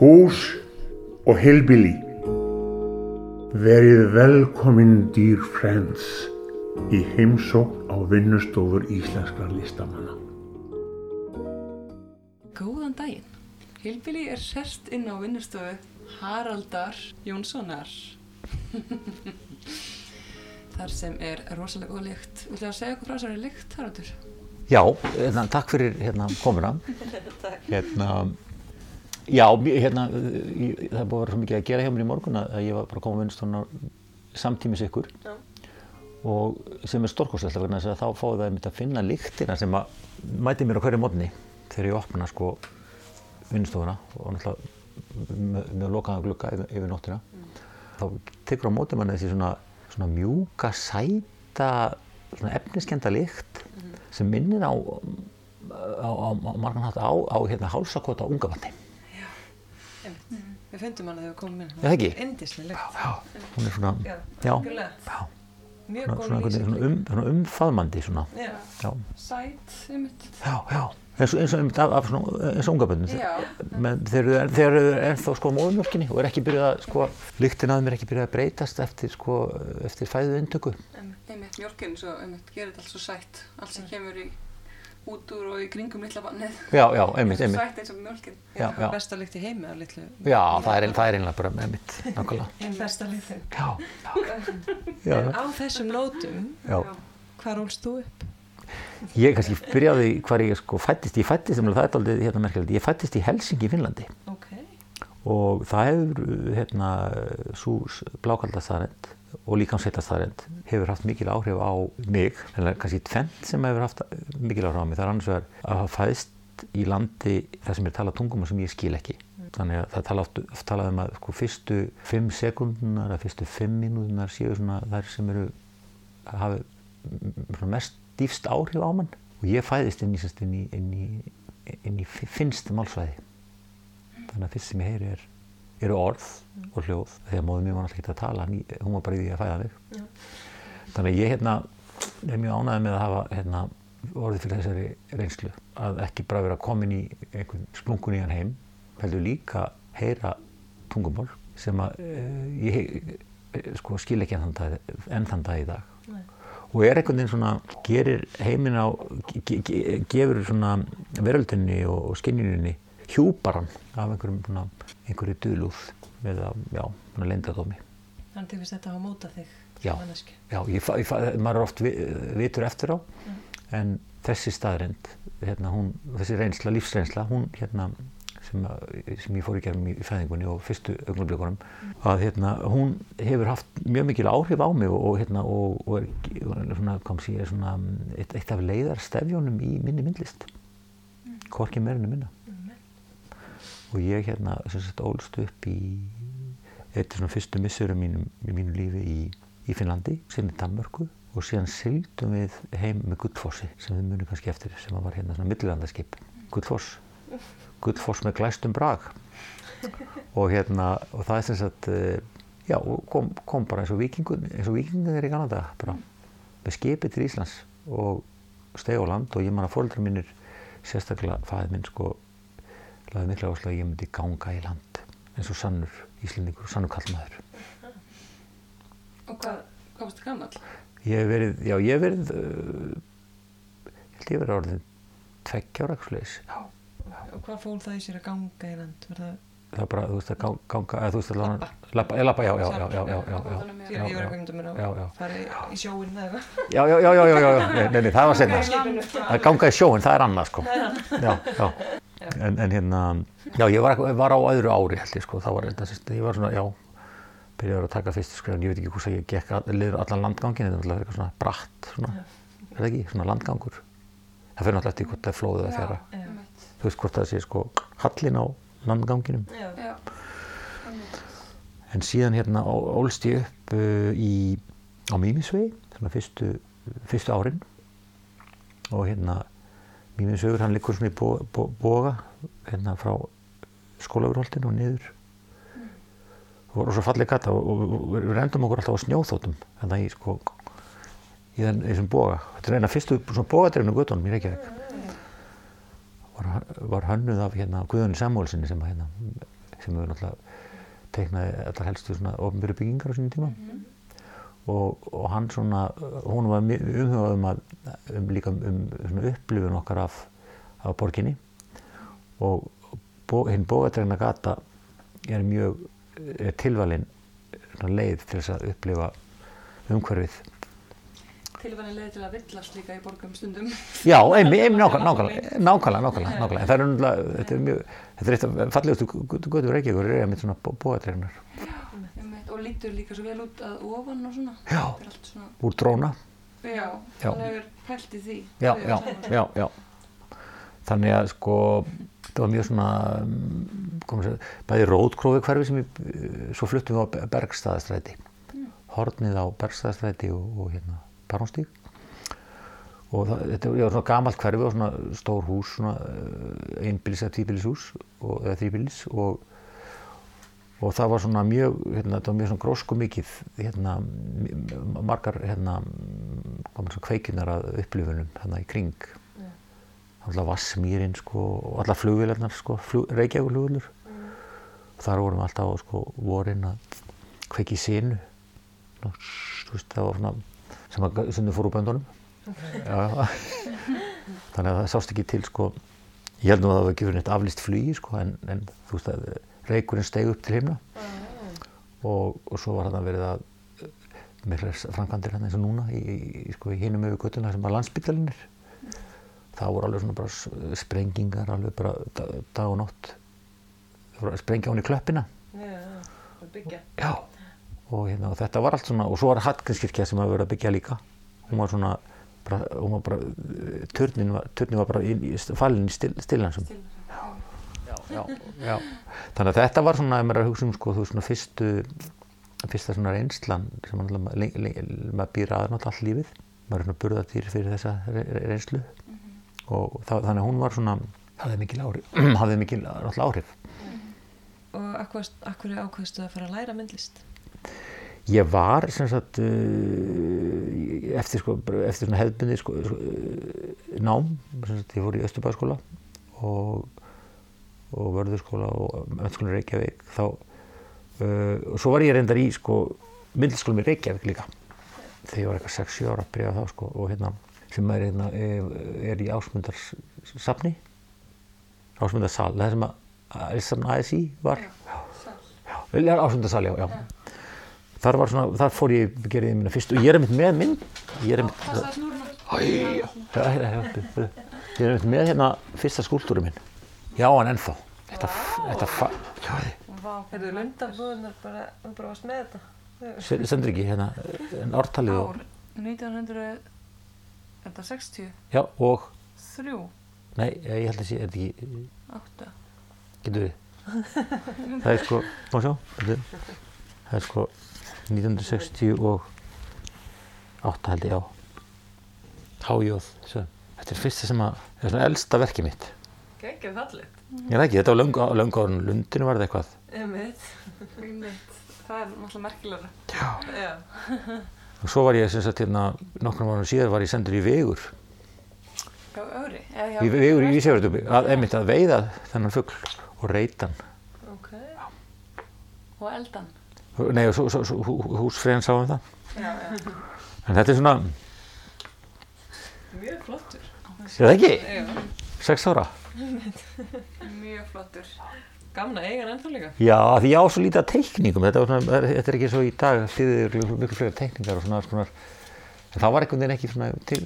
hús og heilbili. Verið velkomin dýr friends í heimsókn á vinnustofur íslenskra listamanna. Góðan daginn. Hilbili er sérst inn á vinnustofu Haraldar Jónssonar. Þar sem er rosalega góð lykt. Viltu að segja okkur frá þessari lykt, Haraldur? Já, hérna, takk fyrir hérna, komuna. Hérna, já, hérna, ég, það búið að vera svo mikið að gera hjá mér í morgun að ég var bara að koma að vinnstofna samtímis ykkur. Já. og sem er stórkostlegt vegna þess að þá fáið það einmitt að finna lyktina sem að mæti mér á hverju mótni þegar ég opna sko vinnstofuna og náttúrulega með, með lokaða glugga yfir, yfir nóttina. Þá tekur á móti manni þessi svona, svona mjúka, sæta svona efniskenda lykt sem minnir á á, á, á margan hátt á, á hérna, hálsakota unga vatni Við fundum hana þegar við komum inn. Það ekki? Indislega já, hún er svona Já, já, já, Mjög svona, góð lýsing. svona, um, svona umfaðmandi svona, Já. já, Sæt, einmitt. já, já eins og, eins og, einmitt af, af svona, eins og unga bönnum Já. menn þeir eru þeir eru ennþá sko á móðumjölkinni og er ekki byrjað að sko, lyktin að þeim er ekki byrjað að breytast eftir sko, eftir fæðu intöku Einmitt, mjölkinn, svo einmitt gerir þetta allt svo sætt. Allt sem kemur í út úr og í kringum litla bannið. já, já, einmitt, einmitt Sætt eins og mjölkinn. Já, já. Besta lykt í heimi að litlu. já, það er, ein- það er einlega bara einmitt, nákvæmlega Einn besta lyktin. já, já, já, Á þessum nótum, já. hvar ólst þú upp? Ég kannski byrjaði hvar ég sko fættist, ég fættist, það er aldrei hérna merkilegt, ég fættist í Helsingi í Finnlandi Ok. og það hefur hérna svo blákaldastaðarend og líkamsveitastaðarend hefur haft mikil áhrif á mig, en það er kannski tvent sem hefur haft mikil áhrif á mig, það er annars vegar að hafa fæðst í landi þar sem er talað tungum sem ég skil ekki. Þannig að það tala oft, oft talað um að sko, fyrstu fimm sekundunar eða fyrstu fimm mínútunar séu svona þær sem eru svona mest dýfst áhrif á mann. Og ég fæðist inn í, inn í, inn í, inn í fi- finnst málsvæði. Þannig að fyrst sem ég heyri er, eru orð og hljóð þegar móðum mér var náttúrulega ekki að tala hún var bara í því að fæða mig. Þannig að ég hérna er mjög ánægð með að hafa hérna orðið fyrir þessari reynslu að ekki bara vera komin í einhvern splungun í hann heim heldur líka heyra tungumál sem að uh, ég eh, sko skil ekki enn þann dag, enn þann dag í dag. Nei. og er einhvern veginn svona gerir heiminn á ge, ge, ge, gefur svona veröldinni og, og skinjuninni hjúparan af einhverjum einhverju duðlúð eða já, svona leyndadómi Þannig til þess að þetta hafa mótað þig Já. sem manneskju. já, ég, ég, maður er oft vi, vitur eftir á en þessi staðrind hérna, hún, þessi reynsla, lífsreynsla hún hérna sem, sem ég fór í gerum í fæðingunni og fyrstu augnablikunum að hérna, hún hefur haft mjög mikil áhrif á mig og, hérna, og, og er, svona, kom sé, er svona eitt, eitt af leiðarstefjónum í minni myndlist hvorki meirinu minna og ég hérna sagt ólst upp í eitt af svona fyrstu missurum mínum mínu lífi í, í Finnlandi, síðan í Danmörku. Og síðan sildum við heim með Gullfossi sem við munum kannski eftir sem var hérna svona millilandaskip. Gullfoss. Gullfoss með glæstum brag. Og hérna og það er sem sagt eh, já, kom, kom bara eins og vikingur eins og vikingur í Kanada bara með skipi til Íslands og steg á land. Og ég man að fóreldrar mínir sérstaklega fæðið minn sko laði mikla áslag að ég myndi ganga í land eins og sannur íslendingur, sannur kallmaður Og hvað, hvað varstu gammal? ég hef verið, já ég hef verið uh, ég held ég verið orðin tveggjára eitthvað sliðis já, Og hvað fól það í sér að ganga í land? Var það, það er bara, þú veist að ganga, eða þú veist að lána lappa, ég lappa, já, já, já, já, já, já, já, ég já, ég já. ekki um að Já, já. fara í, í sjóin eða eitthvað. já, já, já, já, já, já, já, nei, nei, nei, það var Skipinu. að ganga í sjóin, það er annað sko já, já, en, en hérna já, ég var, var á öðru ári held ég sko, þá var þetta, sérst, ég var svona, já byrjaði að taka fyrstu skrefin, ég veit ekki hvort að ég gekk að, liður allan landgangin, þetta er náttúrulega eitthvað svona bratt, svona, er það ekki, svona landgangur. Það fyrir náttúrulega eftir hvort það er flóðið að fjara þú veist hvort það sé sko hallin á landganginum. Já. Já. En síðan hérna ólst ég upp uh, í, á Mímisvegi svona fyrstu, fyrstu árin. Og hérna Mímisvegur hann liggur svona í bo, bo, boga hérna frá skólafurholtinu og niður. Og voru svo falleg gata og, og, og við rendum okkur alltaf á snjóþótum þannig að ég sko í þenn- í þessum boga. Þetta er eina fyrstu svona bogadreifnu göttunum í Reykjavík. Var, var hönnuð af hérna Guðunni Samúlsinni sem að, hérna, sem hefur náttúrulega teiknaði allar helstu svona ofnbyrju byggingar á sínum tíma og, og hann svona, hún var umhugað um að, um líka um svona upplifun okkar af, af borginni og bó, hinn bóðatregna gata er mjög, er tilvalin leið til þess að upplifa umhverfið Tilvæðin leiði til að villast líka í borgum stundum. Já, einmitt, einmitt, nákvæmlega, nákvæmlega, nákvæmlega, nákvæmlega. Það er náttúrulega, þetta er mjög, þetta er eitt af fallegustu götu Reykjavíkur, er einmitt svona bóðatregnar. Lítur líka svo vel út að ofan og svona. Já. Svona, Úr dróna. já, Já. hann hefur pælt í því. Já, já, já, já. Þannig að sko, þetta var mjög svona, mm, bæði rótkrófi hverfi sem við, eh, svo fluttum við á Bergstaðastræti. Hornið á Bergstaðastræti og, og hérna Barónstík. Og það, þetta var svona gamalt hverfi og svona stór hús, svona eh, einbýlis eða tvíbýlis hús, og, eða þríbýlis og, og það var svona mjög, hérna, þetta var mjög svona grósku mikið, hérna, margar, hérna, komur svona kveikinar að upplifunum, hérna í kring. Alltaf Vassmýrin, sko, og allar flugvélarnar, sko, flug, Reykjavík flugvélur. Og þar vorum við alltaf á, sko, vorin að kveiki í sinu. Ná, þú veist, það var svona, sem að sundum fór úr böndunum. Já, þannig að það sást ekki til, sko, ég held nú að það var ekki fyrir neitt aflýst flugi, sko, en, en þú veist að reykurinn steig upp til himna. Og, og svo var þarna verið að miklar framkvæmdir hérna eins og núna í, í, sko, í hinum yfir göttuna sem að landsbytalinir það voru alveg svona bara s- sprengingar alveg bara dag, dag og nótt. Að sprengja hún í klöppina. Já, það byggja. já og, hérna, og þetta var allt svona og svo var Hallgrímskirkja sem að vera að byggja líka. Hún var svona bara, hún var bara, turnin var, turnin var bara í, falin í stil, stillansum já, já, já. Þannig að þetta var svona, ef maður er að hugsa um sko, þú veist, svona fyrstu, fyrsta svona reynslan sem alltaf, maður býr aðeins alltaf all lífið. Maður er svona burðatýr fyrir þessa re, re, reynslu og það, þannig að hún var svona, hafði mikil áhrif, hafði mikil alltaf áhrif. Og akkur, akkur ákvæðstu að fara að læra myndlist? Ég var sem sagt uh, eftir, sko, eftir svona hefðbundi sko, uh, nám, sem sagt ég fór í Östubæðaskóla og, og vörðurskóla og mennskóla Reykjavík þá uh, svo var ég reyndar í sko myndliskólum í Reykjavík líka. Þegar ég var eitthvað 6-7 ára að byrja þá sko og hérna sem er, hérna, er, er í ásmundarsafni ásmundarsal, það sem að Alisam ASI var. Já, ásmundarsal, já, já. Þar, var svona, þar fór ég, gerði ég minna fyrst og ég er einmitt með mynd, ég er einmitt, já, já, já, já, ég er einmitt með hérna fyrsta skúltúru minn. Já, hann ennþá. Þetta, þetta, fa- já, Vá, Erðu lundabúðunar bara, þú bara varst með þetta? se- sendur ekki hérna, en ártalið og, ár 1900, er það 60? já, og, Þrjú, nei, ég held að sé, er þetta ekki, átta. getur við. Það er sko, má sjá, þetta er, það er sko 1960 og 8 held ég, já. Hájóð. Þetta er fyrsta sem að, þetta er svona elsta verkið mitt. Gekkið fallið. Ég veit ekki, þetta var löngu, löngu árun lundinu var þetta eitthvað. Emitt. Einmitt. Það er náttúrulega merkilegra. Já. Og svo var ég sem sagt hérna, nokkrum árum síðar var ég sendur í vegur, Já, öfri. Eða hjá í vegur í Vísjafjörðubi, að einmitt að veiða þennan fugl og reytan. Ok. Og eldan. Nei, og svo, svo, svo hú- húsfriðan sá um það. Já, já. En þetta er svona, Mjög flottur. er það ekki? Já. Sex ára? Mjög flottur. Gamna eigan ennþá líka. Já, af því ég á svo lítið að teikningum, þetta, var svona, þetta er ekki svo í dag, þýðir miklu fleiri teikningar og svona, svona það var einhvern veginn ekki svona, til,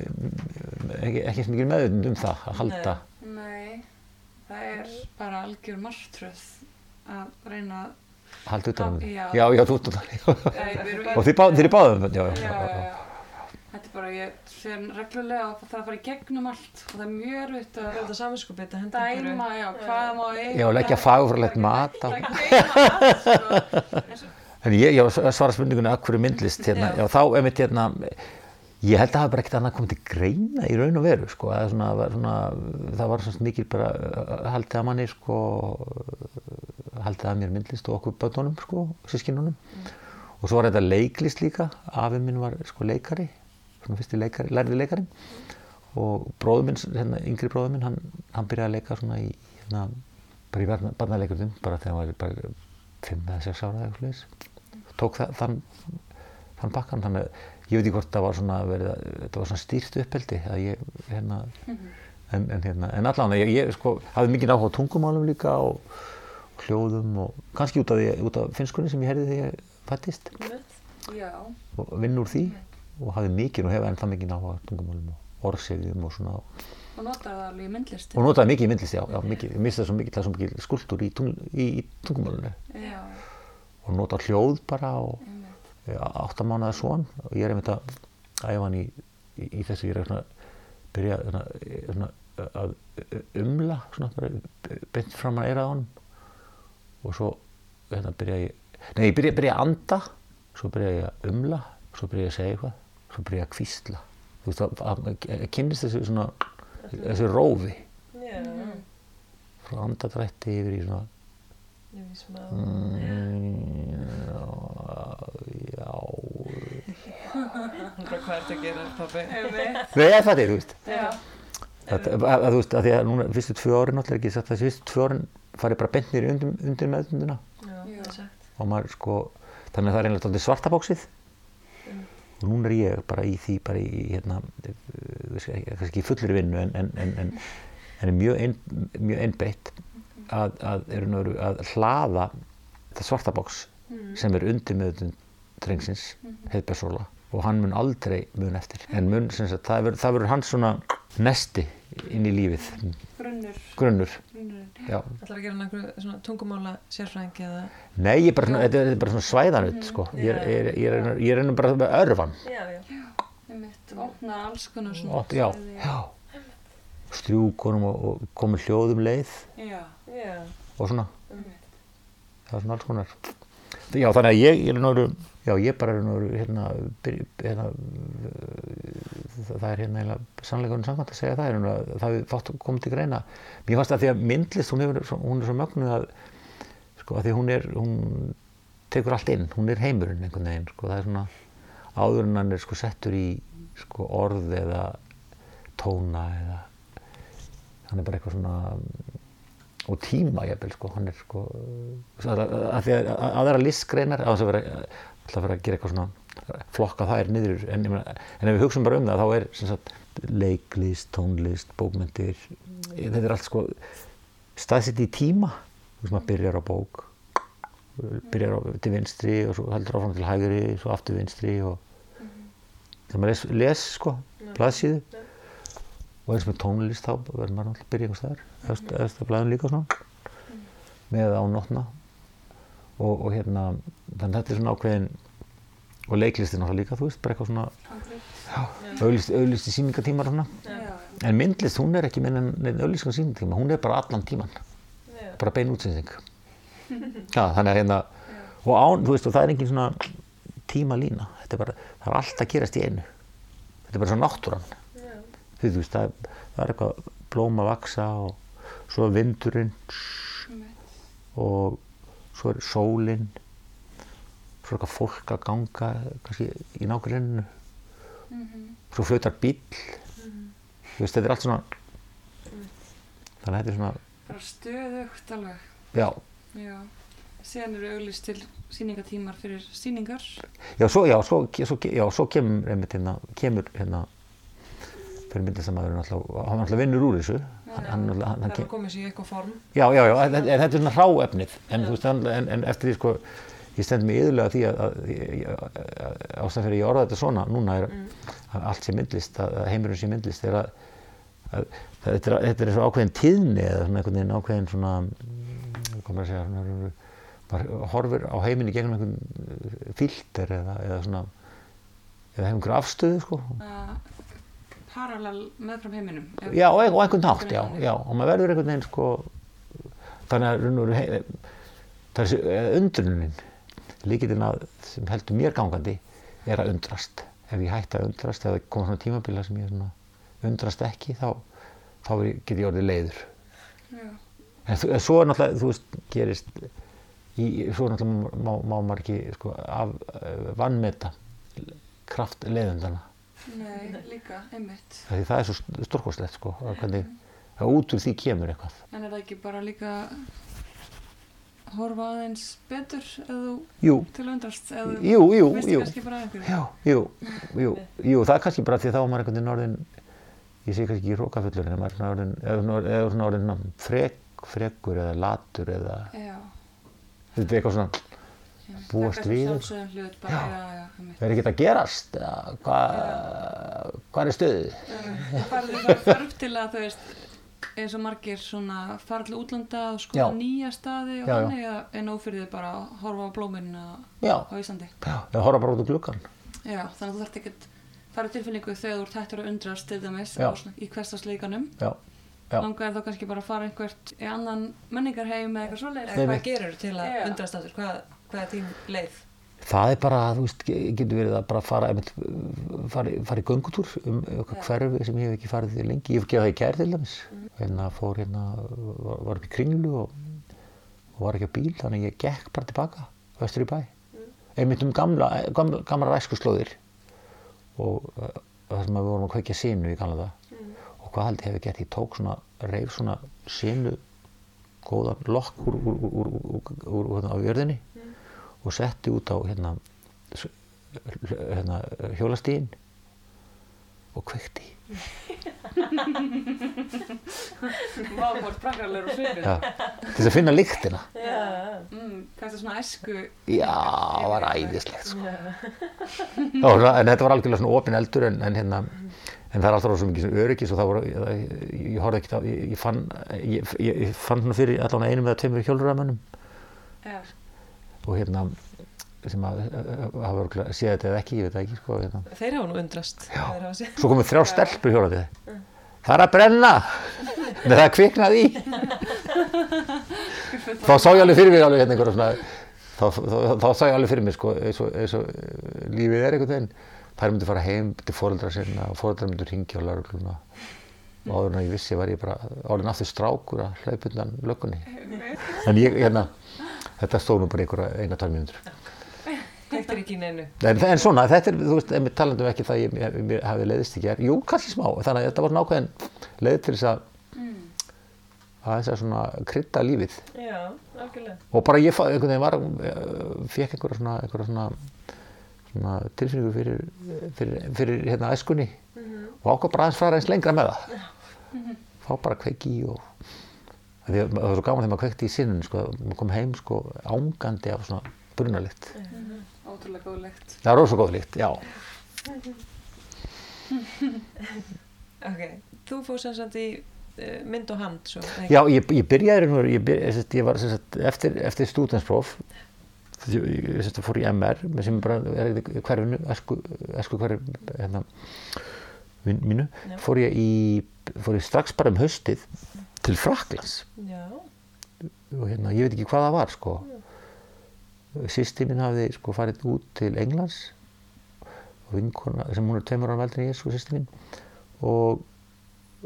ekki, ekki sem mikil meðvitund um það, að halda. Nei, það er bara algjör martröð að reyna að... halda utan um Já. það. Já, já, þú ert utan um Nei, við erum- Og þið bá- þið eru báðum, já, já, Já, já, já, já. já. Þetta er bara, ég fer reglulega og það þarf að fara í gegnum allt og það er mjög erfitt er að þetta saminskupið henda einhverju. dæma, já, hvað má eiga. Já, leggja fagurfræðilegt mat á. Allt, sko. Ég, ég var að svara spurningunni að hverju myndlist hérna, já. Þá emitt hérna, ég held að það bara ekkert annað komið til greina í raun og veru, sko, það, svona, var svona, það var svona mikil bara uh, haldið að manni, sko, haldið að mér myndlist og okkur bönnunum, sko, sískinunum. Og svo var þetta leiklist líka, afi minn var sko leikari, svona fyrsti leikari, lærði leikarinn. Og bróður minn, hérna, yngri bróður minn, hann, hann byrjaði að leika svona í hérna, bara í barna, barnaleikundum, bara þegar hann var bara 5 eða 6 ára eða eitthvað leis. Tók það, þann, þann bakkan, þannig að ég veit ekki hvort það var svona, verið, að- þetta var svona stýrt uppeldi, að ég, hérna, en, en, hérna, en allan, ég, ég sko, hafði mikið áhuga á tungumálum líka og, og hljóðum og kannski út af, af finnskunni sem ég herði þegar ég fættist og vinn úr því og hafði mikið og hef ennþá mikið á tungumálum og orðsefjum og svona. Og notar það alveg í myndlisti. og notaði mikið í myndlist, já, já mikið, ég misti það svo mikið, það er svo mikið skúltúr í, tungl, í, í tungumálunni Já. og nota hljóð bara og Einmitt. áttamánaða svon og ég er einmitt að æfa hann í, í, í þessu, ég er svona byrja svona, svona, að umla svona beint fram að eira á hann og svo hérna byrja ég nei, ég byrja, byrja að anda. Svo byrja ég að umla. Svo byrja ég að segja eitthvað svo byrja að kvísla þú veist að, að, að kynnist þessu svona þessu rófi Já, frá andadrætti yfir í svona ég veist smá. mm, já, já Hún bara, hvað ert að gera, pabbi? Einmitt. Nei, það er, þú veist, Já. að, þú veist, að því að núna fyrstu tvö árin náttúrulega ekki sagt að fyrstu tvö árin farið bara bent nýri undir, undir meðunduna Já, Já. og maður sko, þannig að það er einlega alltaf svartabóksið og núna er ég bara í því, bara í, hérna, eh, kannski ekki í fullri vinnu en, en, en, en, er mjög, ein, mjög einbeitt að, að, er nú, að hlaða þetta svartabóks sem er undir meðundun drengsins, heiðbersóla og hann mun aldrei mun eftir. En mun, sagt, það það verður hans svona nesti inn í lífið. Grunnur. grunnur, Já Ætlar að gera einhverju svona tungumála sérfræðingi eða? nei, ég er bara, svona, þetta er bara svona svæðanut sko. ég er, ég er, ég er, ég er ennum bara með örfan Já, já. Einmitt. Opna alls konar svona. já, svæði. já strjúkunum og, og komið hljóðum leið Já. Já. og svona, Einmitt. það er svona alls konar já, þannig að ég, ég er náru já, ég bara er náru hérna, byrj, hérna það er hérna eiginlega sannleikunum samkvæmt að segja það er að það hefur fátt komið til greina. Mér fannst að því að myndlist hún, hefur, hún er svo mögnuð að sko að því hún er hún tekur allt inn, hún er heimurinn einhvern veginn sko, það er svona áður en hann er sko settur í sko orð eða tóna eða hann er bara eitthvað svona og tíma jafnvel sko, hann er sko að, að, að, að, að aðra listgreinar að þess að vera alltaf vera að gera eitthvað svona flokka þær niður en, ég en ef við hugsaum bara um það þá er sagt, leiklist, tónlist, bókmyndir þetta er allt sko staðsett í tíma. Þú veist maður byrjar á bók byrjar á, til vinstri og svo heldur áfram til hægri svo aftur vinstri og þegar maður les, les sko, blaðsíðu og eins með tónlist þá verður maður alltaf að byrja einhvers efst að blæðum líka svona. Með á nótna og, og hérna þannig að þetta er svona ákveðin og leiklistin alltaf líka, þú veist, bara eitthvað svona auglist í síningatímar og svona Já. já. en myndlist, hún er ekki með neinn auglist í síningatíma, hún er bara allan tíman bara bein útsending. Já, þannig að hérna og án, þú veist, og það er engin svona tímalína, þetta er bara, það er allt að gerast í einu. Þetta er bara svo náttúran Já. þú veist, það, er eitthvað blóm að vaksa og svo vindurinn og svo er sólinn svo er eitthvað fólk að ganga kannski í nákvæmlega Mhm. svo flautar bíll þú veist, þetta er allt svona þannig að þetta er svona Bara stöðugt alveg. já, Já. Síðan eru auglist til síningatímar fyrir síningar. já, svo, já, svo, svo, já, svo kemur einmitt hérna, kemur hérna fyrir myndlistamæðurinn alltaf, hann alltaf vinnur úr þessu. Hann, hann, hann, að koma sér í eitthvað form. já, já, já, en, þetta er svona hráefnið. En, en, en, eftir því sko ég stend mig yðurlega því að, að, að, að ástæðan fyrir að ég orða þetta svona núna er að allt sé myndlist að að heimurinn sé myndlist er að, að þetta er, þetta er svo ákveðin tíðni eða svona einhvern veginn ákveðin svona maður að segja svona, maður horfir á heiminn í gegnum einhvern filter eða, eða svona eða hefur einhver afstöðu sko. Uh, parallel meðfram heiminum. já, og ein- og einhvern hátt, já, já og maður verður einhvern veginn sko þannig að er þessi eða undrunin líkitinn að sem heldur mér gangandi er að undrast ef ég hætti að undrast eða koma svona tímabila sem ég svona undrast ekki þá, þá get ég orðið leiður Já. en, þú- svo er náttúrulega, þú veist, gerist í, svo er náttúrulega má, má maður ekki sko af uh, vannmeta kraft leiðundana Nei, líka, einmitt. því það er svo stórkostlegt sko hvernig að út úr því kemur eitthvað En er það ekki bara líka horfa aðeins betur eða þú jú, jú, jú, veist jú, jú, jú, jú, jú, það er kannski bara því þá maður einhvern veginn orðin, ég sé kannski ekki rókafullur, en maður er svona orðin, eða svona- orðin frek, frekur eða latur eða, Já, þetta er eitthvað svona, já. Búast við einmitt. er ekki að gerast, eða, hvað, hvað er stuðið? Það farið það þörf til að þú veist eins og margir svona fara til útlanda og skoða Já. nýja staði og þannig eða en ófyrir þið bara að horfa á blómin á Já, á Íslandi. já, eða horfa bara út úr gluggan, Já, þannig að þú þarft ekkert fara tilfinningu þegar þú ert hættur að undrast til dæmis Já. á svona- í hverstasleikanum. já, Já. Langar þá kannski bara að fara einhvert í annan menningarheim eða eitthvað svoleiðis. Eða hvað gerur til að undrast aftur? Hvað, er þín leið? það er bara, þú veist, ge- getur verið að bara fara, einmitt, fara, fara í göngutúr um eitthvað hverfi sem ég hef ekki farið í lengi, ég hef gefið það í gær til dæmis, hérna fór hérna, var, var upp í kringlu og, og var ekki á bíl, þannig að ég gekk bara tilbaka, vestur í bæ, einmitt um gamla, gamla, gamla ræskuslóðir og uh, það sem að við vorum að kveikja sinu í gamla það og hvað held ég hefði gert, ég tók svona, reif svona sinu góðan lokk úr, úr, úr, úr, úr, úr, úr, á jörðinni og setti út á hérna, hérna hjólastíðin og kveikti Vá, hvort prakkarlegur og svipur. ja, til þess að finna lyktina Mm, kannski svona æsku. já, það var æðislegt sko. Já, en þetta var algjörlega svona opin eldur en, en hérna en það er alltaf svo mikið öryggis og það voru, ég, ég, ég horfði ekki á, ég, ég fann ég, ég, fann svona fyrir allan einum eða tveimur hjólræðamönnum Já. Og hérna sem að hafa séð þetta eða ekki, ég veit ekki sko, hérna. Þeir hafa nú undrast. Hafa Svo komið þrjá stelpur hjólandi. Það er að brenna! Nei, það kviknað í. þá sá ég alveg fyrir mér alveg hérna einhverja svona, þá, þá, þá sá ég alveg fyrir mér sko, eins og, eins og eh, lífið er einhvern veginn. Þær myndu fara heim til fóreldra sinna og fóreldra myndu ringja á laurugluna. Og áður en að ég vissi var ég bara orðin aftur strákur að hlaupa undan löggunni. En ég, hérna, þetta stóð nú bara einhverja eina, tvær mínútur. Kveiktir ekki í neinu. En, en svona, þetta er, þú veist, talandum ekki það ég, ég, ég hafi leiðist ekki. Er, jú, kannski smá, þannig að þetta var svona ákveðin leið til þess að að þess að svona krydda lífið. Já, algjörlega. og bara ég fa- einhvern veginn var, eh, fekk einhverja svona, einhverja svona, svona tilfinningu fyrir, fyrir, fyrir hérna æskunni. Og ákvað bara aðeins fara eins lengra með það. Fá bara kveiki og það var svo gaman þegar maður kveikti í sinnun sko, maður kom heim sko ángandi af svona brunalikt Ótrúlega góð legt. það er rosa góð líkt, já. Ok, þú fór sem sagt í uh, mynd og hand svo. Já, ég, ég byrjaði raun og veru, var eftir, eftir stúdenspróf, ég, fór í MR, sem bara er í hverfinu, esku, esku hverf, hérna, mín, mínu, fór ég í, fór ég strax bara um haustið til Fraklands og hérna, ég veit ekki hvað það var, sko. Sýsti mín hafði, sko, farið út til Englands. Vinkona, sem hún er tveimur ára veldin ég, sko, sýsti mín, og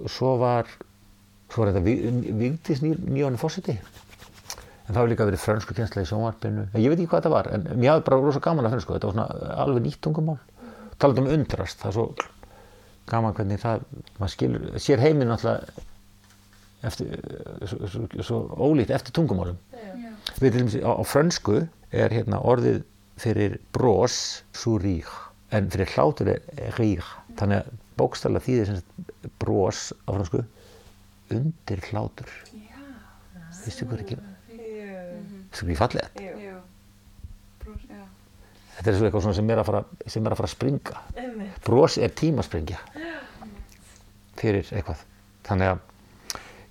svo var svo var þetta Vigdís nýjónu fósiti en það var líka verið frönsku kjensla í sjónvarpinu. En ég veit ekki hvað þetta var en mér hafði bara rosa gaman að frönsku. Þetta var svona alveg nýtt tungumál. Talað um undrast, það er svo gaman hvernig það, maður skilur sér heiminn alltaf eftir, svo, svo, svo ólíkt eftir tungumálum. Já. við til dæmis á, á frönsku er hérna orðið fyrir bros sourire en fyrir hlátur er rire þannig að bókstæla þýðir sem bros á frönsku undir hlátur. Já. veistu hvað er ekki, hvað ég fallið. Brós, já. þetta er svo eitthvað svona sem er að fara, sem er að fara að springa. Bros er tímaspringja fyrir eitthvað. Þannig að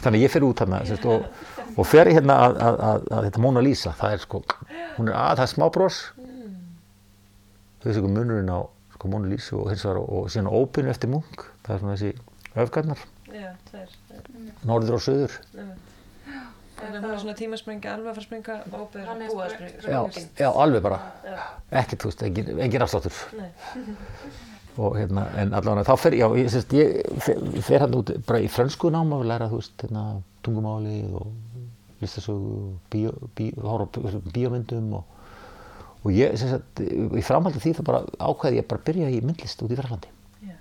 þannig að ég fer út þarna sagt, og, og fer hérna að, að, að, að þetta Mona Lisa það er sko, hún er að það er smá bros. Þú veist ekki munurinn á sko, Mona Lisa og hins vegar og, og síðan ópinu eftir munk það er svona þessi öfgarnar. Já, það það norður og söður. Þannig að hún er svona tímaspringa, alveg að fara að springa og búið er búið að spring- springa. já, já, alveg bara. Ekkert, þú veist, engin, engin afsláttur. Nei. og hérna, en allavega þá fer ég, ég, sérst, ég fer, fer hann út bara í frönsku nám og læra, þú veist, hérna, tungumáli og listasögu og bíó, bíó, bí- bíómyndum og, og ég, sagt, í framhaldi því þá bara ákveði ég bara byrja í myndlist út í Frælandi. Já.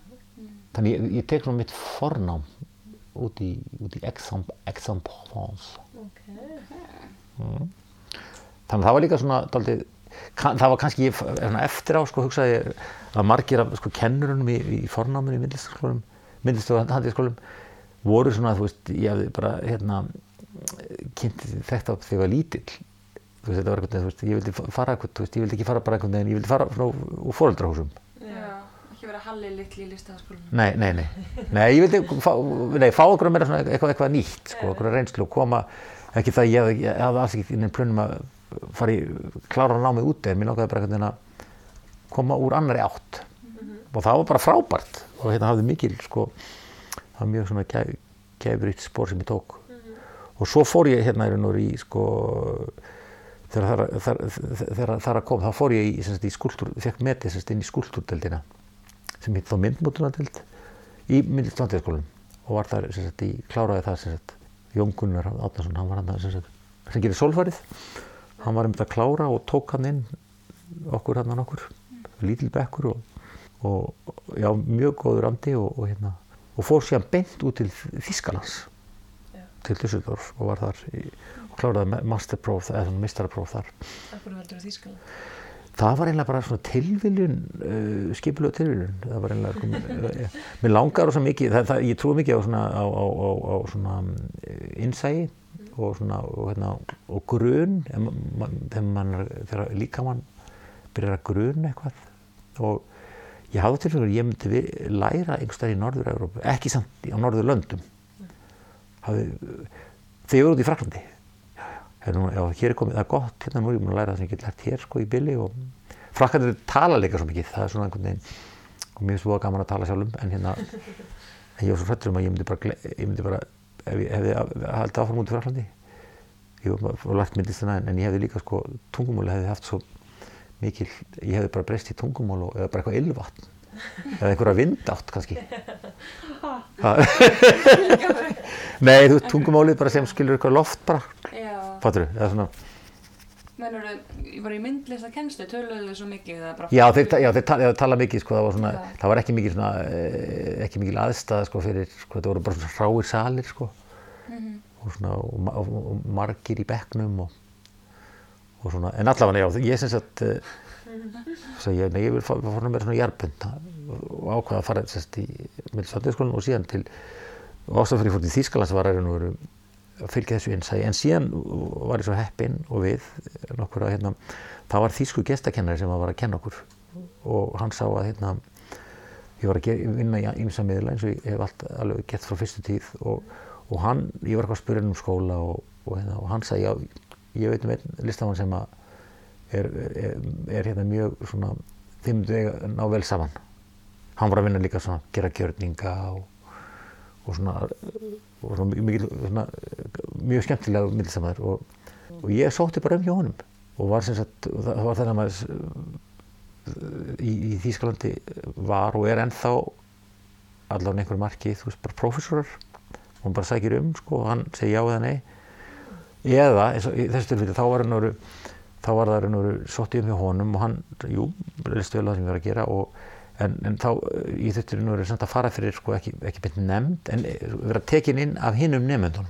Þannig ég, ég tek svona mitt fornám út í, út í Aix-en- Aix-en-Provence. Ok. þannig að það var líka svona daldið, kann, það var kannski eftir á sko hugsaði að margir af sko kennurunum í, í fornáminu í myndlistaskólum myndlistaskólum, handlistaskólum voru svona, þú veist, ég hefði bara hérna kynnt þetta þegar ég var lítill. Þú veist, þetta var eitthvað, þú veist, ég vildi fara eitthvað, þú veist, ég vildi ekki fara bara eitthvað, en ég vildi fara frá úr fóreldrahúsum Já, ekki vera halli litli í listafaskólinu. Nei, nei, nei, nei, ég vildi fá, nei, fá okkur meira svona eitthvað, eitthvað nýtt, sko, okkur reynslu og koma, ekki það, ég hafði- alls ekki inn í plönum að fara í, klára námið úti, en mér langaði bara einhvern veginn að koma úr annari átt. Og það var bara frábært. Og hérna hafði mikil, sko, það var mjög svona gæfuritt spór sem ég tók. Og svo fór ég hérna í raun og í, sko, þegar þar, þar, þegar þar að kom, þá fór ég í, í skúltúr, fekk metið sem sagt inn í skúltúrdeldina sem hitt þá myndmótunadeld í myndlistandiðskólum og var þar sem sagt í, kláraði það sem sagt Jón Gunnar Átnarsson, hann var hann sem sagt, sem gerir sólfarið hann var um þetta að klára og tók hann inn okkur hann okkur lítil bekkur og, og já, mjög góður andi og, og hérna og fór síðan beint út til Þískalands Já. til Düsseldorf og var þar í, og kláraði masterpróf eða svona meistarapróf þar. Það var eiginlega bara svona tilviljun uh, skipulega tilviljun. Það var eiginlega kom, uh, mér langar rosa mikið það, það, ég trúi mikið á svona, á, á, á, svona uh, innsægi og svona og, hérna, og grun þegar mann er- þegar líka mann byrjar að grun eitthvað. Og ég hafði til fyrir að ég myndi læra einhverstað í Norður-Európu ekki samt á Norðurlöndum. Þegar ég var út í Fraklandi Hérna, já, hér er komið, það er gott, hérna nú er ég búin að læra það sem ég get lært hér sko í billi og frakkandir tala líka svo mikið, það er svona einhvern veginn, og mér finnst svo gaman að tala sjálfum, en hérna, en ég var svo hrættur um að ég myndi bara, ég myndi bara, ef ég hefði haldið áfram út í Fraklandi, ég var lært myndlistina, en, ég hefði líka sko, tungumáli hefði haft svo mikil, ég hefði bara breyst í tungumál og eða bara eitthvað ylvatn, eða einhverja vindátt kannski. Nei, þú, tungumálið bara sem skilur eitthvað loft bara, fattur eða svona, mennur þau, var í myndlista kennslu, töluðu þau svo mikið. Já, þeir, já, þeir, tala, þeir tala mikið, sko, það var svona, Já. það var ekki mikið svona, eh, ekki mikið aðstæða, sko, fyrir, sko, þetta voru bara svona hráir salir, sko, Mhm. og svona, og, og, og margir í bekknum og, og svona, en allavega, já, ég sem sagt, uh, svo ég, ég vil fá mér svona jarbund og ákvaða að fara, sagt, í myndisvöldiskólinn og síðan til, og ástæðan fyrir ég fór til Þýskalands var að veru að fylgja þessu innsæði, en síðan var ég svo heppinn og við, nokkur að, hérna, það var þýsku gestakennari sem var að kenna okkur. Og hann sá að, hérna, ég var að gera, vinna í ýmsa miðla eins og ég hef allt alveg gett frá fyrstu tíð. Og, og hann, ég var eitthvað að spyrja um skóla og, og, hérna, og hann sagði, já, ég veit um einn listamann sem að er, er, er hérna mjög svona, þeim að ná vel saman. Hann var að vinna líka svona, gera gjörninga og svona, og svona, mikil, svona mjög skemmtilega miðlisamaður og, og ég sótti bara um hjá honum og var sem sagt, það, var þannig að maður í, í Þýskalandi var og er ennþá allavega einhverju marki, þú veist, bara prófessorar og hann bara sækir um, sko, og hann segir já eða nei. Eða, eins og í þessu tilfelli, þá var hann orðu þá var það raun og veru sótt um hjá honum og hann, jú, listu vel það sem ég var að gera og, en, en þá, eh, ég þurfti raun og veru samt að fara fyrir, sko, ekki, ekki beint nefnd, en eh, vera tekin inn af hinnum nefndunum.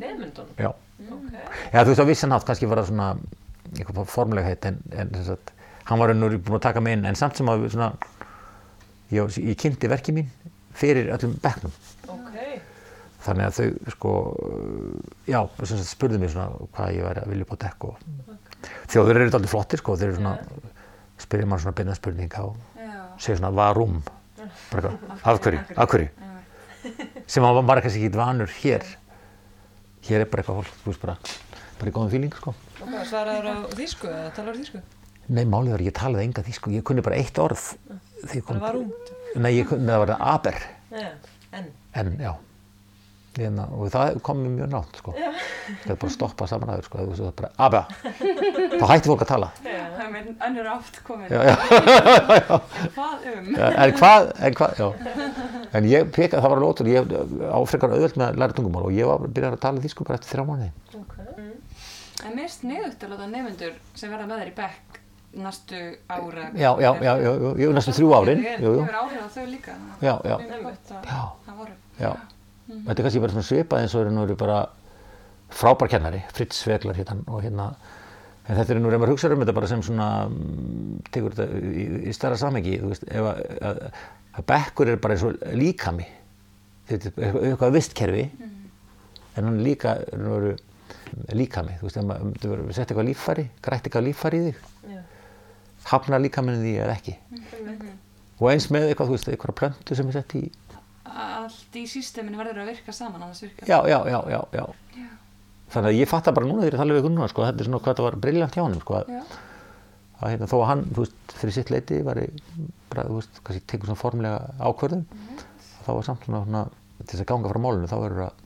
Nefndunum? Já. Ok. Já, þú veist, á vissan hátt kannski var það svona eitthvað formleg heit, en, en sagt, hann var veru búin að taka mig inn, en samt sem að svona, ég, ég kynnti verki mín fyrir öllum bekknum. Ok. Þannig að þau sko, já, sagt, spurðu mig svona hvað ég væri að vilja upp á dekk og þjóður eru alltaf flottir sko, þeir eru svona, spyrja mann svona beinna spurninga og segja svona varum, bara eitthvað, af hverju, af hverju, já, sem hann var kannski ekki vanur hér, hér er bara eitthvað fólk, þú veist bara, bara í góðum fíling sko. Og hvað, svaraður á þýsku eða talar þýsku? Nei, málið var, ég talaði enga því sko, ég kunni bara eitt orð Það var rúm. nei, ég kunni, það var það aber, en. en já, Hérna, og það kom mér mjög nátt sko. Það er bara að stoppa saman aður sko. Það er bara, aba, þá hætti fólk að tala. það er með önnur átt komin. Já, já, já, já. Hvað um? En hvað, en hvað, já. En ég peka, það var alveg ótrúlega, ég á frekar auðvöld með að læra tungumál og ég var byrjar að tala þýsku bara eftir þrjá mánuði. Ok. En mér sniðugt að láta nefnendur sem verða með þér í bekk næstu ára. Já, já, já, já, já, ég næstum þrjú árin, jú. Hefur áhrif á þau líka. Já, já, Mjög gott að Já. Það voru. já. Þetta er kannski bara svona svipað eins og er nú bara frábær kennari, Fritz Sveglar hérna og hérna En þetta er nú reyndar hugsaður um þetta bara sem svona, mm, tekur þetta í, í stærra samhengi, þú veist, ef að, að, að bekkur er bara eins og líkami, þetta er eitthvað vistkerfi, en hann líka og veru, líkami, þú veist, ef maður setja eitthvað líffæri, grætt eitthvað líffæri í þig, Já. hafnar líkaminu því eða ekki. Og eins með eitthvað, þú veist, eitthvað plöntu sem er sett í, Allt í sísteminu verður að virka saman annars virka. já, já, já, já, já. Þannig að ég fatta bara núna þegar ég tala við Gunnar, sko, þetta er svona hvað það var briljant hjá honum, sko, að, Já. hérna, þó að hann, veist, fyrir sitt leiti var ég bara, þú veist, kannski tekur svona formlega ákvörðun, þá var samt svona, svona til þess að ganga frá málinu, þá verður að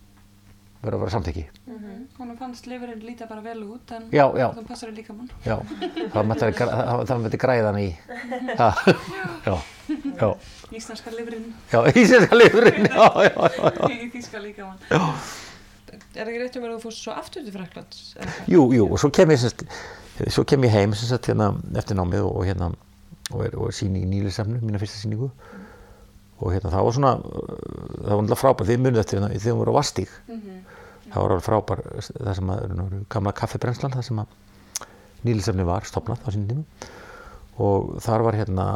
verður að vera samþykki. Hún fannst lifurinn líta bara vel út en Já, já. þú passar líka mann. Já, það mætti það, það mætti græða hann í, ha, já, já, Íslenska lifurinn já, íslenska já. í þýska líka. Er það ekki rétt um að þú fórst svo aftur til hvað? Jú, jú, og svo kem ég, semst, svo kem ég heim, sagt, hérna, eftir námið og, og hérna, og er, og er síni í nýlisefnu, mína fyrsta síningu, og hérna, það var svona, það var náttúrulega frábær, þið munið eftir hérna, þegar við vorum á Vastík, það var alveg frábær, það sem að, nú, gamla kaffibrennslan, það sem að nýlisefni var stopnað á sínum tíma, og þar var hérna,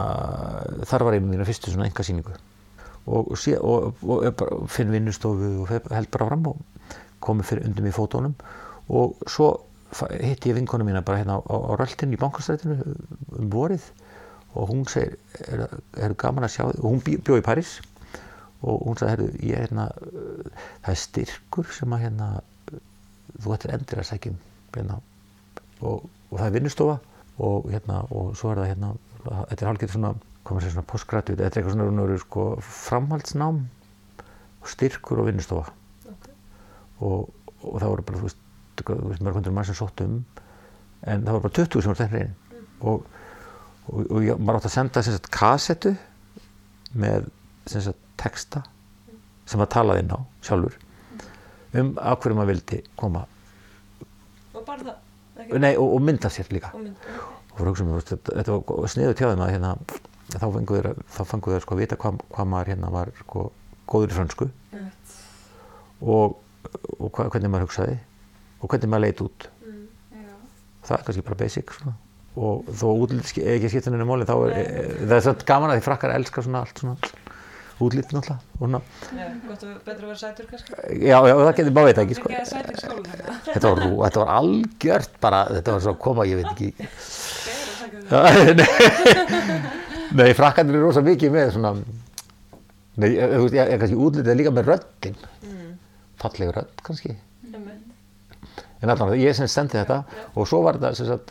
þar var með mína fyrstu svona enga síningu, og, og, og, og finn vinnustofu og held bara fram og komið fyrir undir mig fótónum og svo hitti ég vinkonu mína bara hérna á, á, á röltinu í bankastrætinu um vorið. Og hún segir, er, er gaman að sjá þig? Og hún bjó, bjó í París. Og hún sagði, ég er hérna það er styrkur sem að hérna þú ættir endur að sækjum hérna. Og, og það er vinnustofa og hérna og svo er það hérna þetta er hálfgett svona, hvað maður segir svona postgraduate, þetta er eitthvað svona, svona sko, framhaldsnám og styrkur og vinnustofa. Og, og það voru bara, þú veist, mörg hundur mann sem sótt um en það voru bara 20 sem voru þenni reyn og, og, og ég, maður átti að senda sem sagt kassettu með sem sagt texta sem maður talaði inn á sjálfur um af hverju maður vildi koma. Og bara það? Nei, og, og mynda sér líka. Og mynd, ok. og fyrir mér, þetta, var sniðu tjáðum að hérna, þá fengu þeir, þá fengu þeir sko að vita hvað, hvað maður hérna var sko góður í fransku og, og hva, hvernig maður hugsaði. Og hvernig maður leit út. Já. það er kannski bara basic svona. og þó útlit sk- ekki skipta henni máli þá er, er, það er svona gaman að því frakkar elska svona allt svona útlit náttúrulega Já, gott að betra að vera sætur kannski. já, já, það getur bara veit ekki sko. Ekki að sæti í skóla þetta. þetta, var, rú- þetta var algjört bara, þetta var svo koma, ég veit ekki Beður að sækja þetta. Nei, frakkandir er rosa mikið með svona Nei, ég- þú veist, ég er kannski útlitið líka með röddin falleg rödd kannski en allan, ég sem stendi þetta og svo var þetta sem sagt,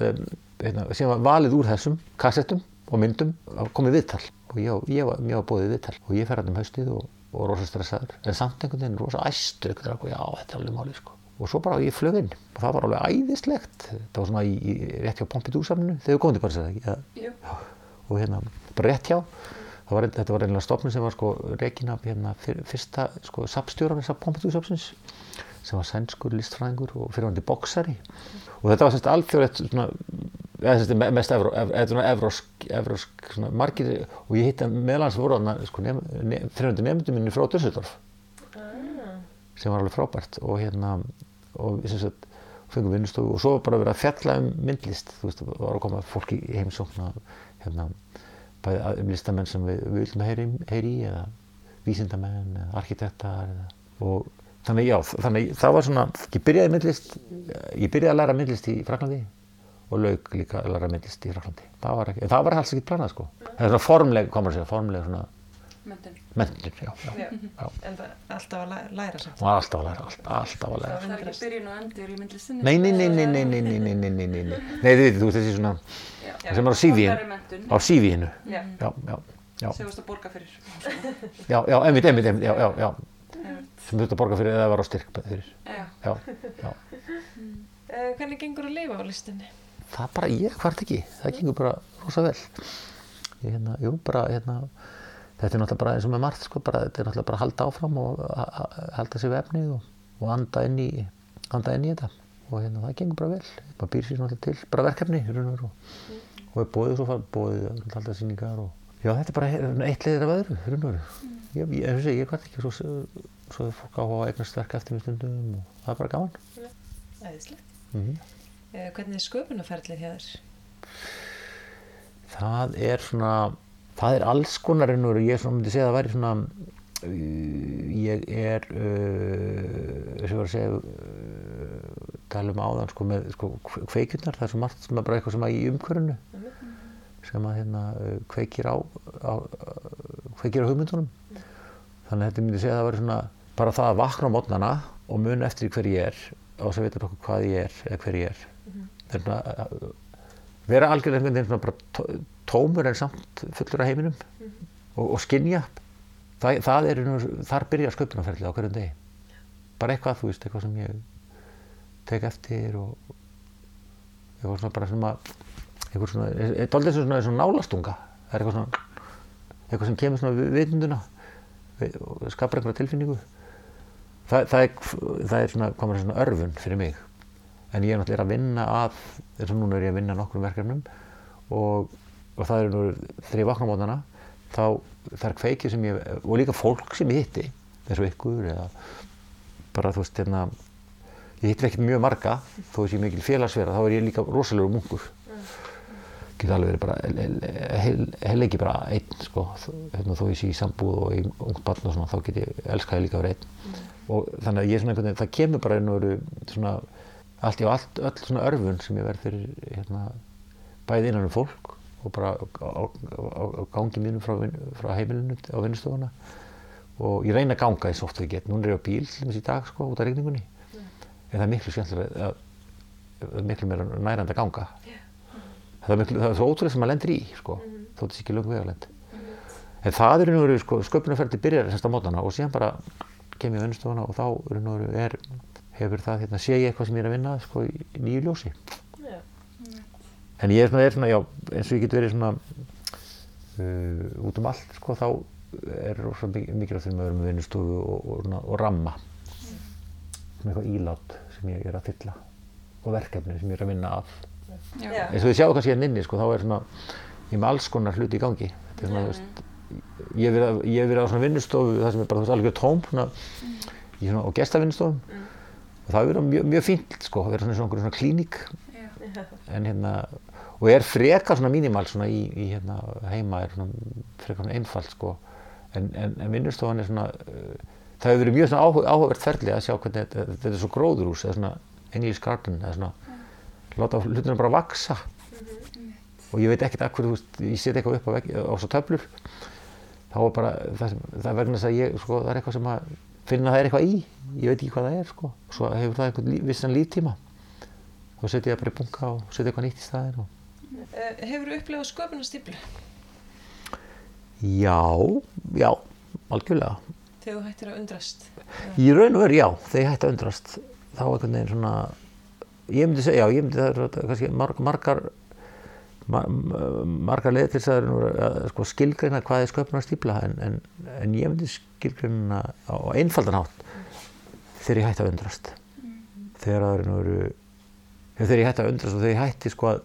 hérna, sem var valið úr þessum kassettum og myndum komið viðtal og ég, var- ég var mjög bóðið viðtal og ég fer hann um haustið og, og rosa stressaður en samt einhvern veginn rosa veginn, já, þetta er alveg málið sko. Og svo bara ég flög inn og það var alveg æðislegt. Það var svona í, í rétt hjá Pompidou-samlinu þegar við komum til eða- Jú. og hérna bara rétt hjá. Var, þetta var einlega stofnun sem var sko reikin af hérna, fyr, fyrsta sko sapstjóran þess að Pompidou-sapsins sem var sænskur listfræðingur og fyrirvandi boksari og þetta var semst alþjóðlegt svona, eða semst me- mest evro, ev, ev, svona evrósk, evrósk svona margir og ég hitt að meðlans voru þarna sko nef, nef, fyrirvandi nefndum minni frá Dusseldorf sem var alveg frábært og hérna og við sem sagt fengum vinnustofu og svo var bara verið að fjalla um myndlist. Þú veist, var að koma fólk í heimsókn hérna, bæði um listamenn sem við, við viljum heyri, heyri í eða vísindamenn eða arkitektar eða, og þannig já, þannig það var svona ég byrjaði myndlist ég byrjaði að læra myndlist í Fraklandi og lauk líka að læra myndlist í Fraklandi það var ekki, það var alls ekki planað sko það er svona formleg, komur að segja, formleg svona Mentin. mentin, já, já, Já. já En það er alltaf að læra, samt. og alltaf að læra, alltaf, alltaf að læra Það er ekki byrjun og endur í myndlistinni. Nei, nei, nei, nei, nei, nei, nei, nei, nei, nei, nei, nei, nei, þið veitir, þú veist þessi svona, Já. sem er á menntun. á CV-inu, Já. já, já, varst að borga fyrir. já, já, einmitt, einmitt, einmitt, já, já, já. Sem þú ert að borga fyrir eða var á styrk fyrir, Já. já, já, Uh, hvernig gengur að lifa á listinni? það bara, ég hvart ekki, það gengur bara rosa vel, ég, hérna, jú, bara, hérna, þetta er náttúrulega bara eins og með margt, sko, bara, þetta er náttúrulega bara að halda áfram og ha- ha- halda sér við efnið og, og anda inn í, anda inn í þetta. Og hérna, það gengur bara vel, maður býr sér náttúrulega til, bara verkefni, raun og veru, og, er bóðið svo far, bóðið að halda sýningar og, já, þetta er bara he- eitt leiðir af öðru, veru, ég, ég, segi, ég hvart ekki, svo, svo er fólk á að eignast verk eftir með stundum og það er bara gaman. Æðislegt. Mm Eh, Hvernig er sköpunarferðlið hjá þér? það er svona það er alls konar ennur ég myndi segja að það væri svona uh, ég er uh, sem ég var að segja uh, tala um áðan sko með sko, kveikjurnar, það er svo margt sem er bara eitthvað sem að í umhverfinu sem að hérna uh, kveikir á, á uh, kveikir á hugmyndunum þannig að þetta myndi segja að það væri svona bara það að vakna á mótnana og mun eftir hver ég er og þess að vita okkur hvað ég er eða hver ég er. Svona uh, vera algjörlega einhvern veginn bara tó- tómur en samt fullur af heiminum og, og skinja það, það er, þar byrja sköpunarferðli á hverjum degi. Bara eitthvað, þú veist, eitthvað sem ég tek eftir og eitthvað svona bara sem að eitthvað svona, eitthvað svona, svona nálastunga. Það er eitthvað svona eitthvað sem kemur svona við vitunduna við- og skapar einhverja tilfinningu það, það, er, það er svona, komur svona örfun fyrir mig. En ég er náttúrulega að vinna að eins og núna er ég að vinna að nokkrum verkefnum og, og það er nú þegar ég vakna mótana þá það er kveikið sem ég og líka fólk sem ég hitti eins og ykkur eða bara þú veist hérna ég hitti ekki mjög marga. Þó þess ég er mikil félagsverða þá er ég líka rosalegur munkur. Getur alveg verið bara heil, heil ekki bara einn sko. Hérna, þó ég sé í sambúð og í ungt barn og svona þá get ég elskaði líka að vera einn og þannig að ég svona einhvern veginn það kemur bara einu veru svona allt í og allt, öll svona örfun sem ég verð fyrir hérna, bæði innan um fólk og bara á, á, á, gangi mínum frá, frá heimilinu á vinnustofuna. Og ég reyna að ganga eins oft og ég get, núna er ég á bíl til í dag sko, út af rigningunni. En það er miklu skemmtilega að, það er miklu meira nærandi að ganga. Það er, miklu, það er svo ótrúlega sem maður lendir í sko, þótt þessi ekki lögum vegalend en það er verið sko, sköpunarferði byrjar semst á mótana og síðan bara kem ég á vinnustofuna og þá er er, hefur það, hérna, sé ég eitthvað sem ég er að vinna sko, í, nýju ljósi Já. en ég er svona, er svona já, eins og ég get verið svona uh, út um allt sko, þá er mikilvægt mig að vera með vinnustofu og, og, og, og ramma svona eitthvað ílát sem ég er að fylla og verkefni sem ég er að vinna Já. Já. eins og þið sjáu kannski hérna inni sko, þá er svona, ég er með alls konar hluti í gangi þetta er svona, þú veist ég hef verið, ég verið á svona vinnustofu það sem er bara, þú veist, alveg tóm svona, í svona, og gestavinnustofum. Og það hefur verið mjög, mjög fínt sko, að vera svona, svona, svona klíník. Já. en hérna, og er frekar svona mínimal svona í, í hérna heima er svona frekar svona einfalt sko. En, en, en vinnustofan er svona uh, það hefur verið mjög svona áhuga, áhugavert ferli að sjá hvernig þetta, þetta er svo gróðurhús eða svona English garden eða svona láta hlutina bara vaksa og ég veit ekkert akkur, þú veist, ég set eitthvað upp á, vegg, á svo töflur þá er bara, það, það er vegna þess að ég, sko, það er eitthvað sem að finna að það er eitthvað í, ég veit ekki hvað það er, sko. Svo hefur það einhvern vissan líftíma. Þá setja ég bara í bunga og setja eitthvað nýtt í staðinn og Uh, hefur þú upplifað sköpunarstíflu? Já, já, algjörlega. Þegar þú hættir að undrast? í raun og veru, já, þegar ég hætti að undrast þá einhvern veginn svona ég myndi segja, já, ég myndi það er kannski marg, margar mar, margar leið til þess að, að sko, skilgreina hvað er sköpunar stípla en, en, en ég myndi skilgreina á einfaldan hátt þegar ég hætti að undrast þegar það er já, þegar ég hætti að undrast og þegar ég hætti sko að,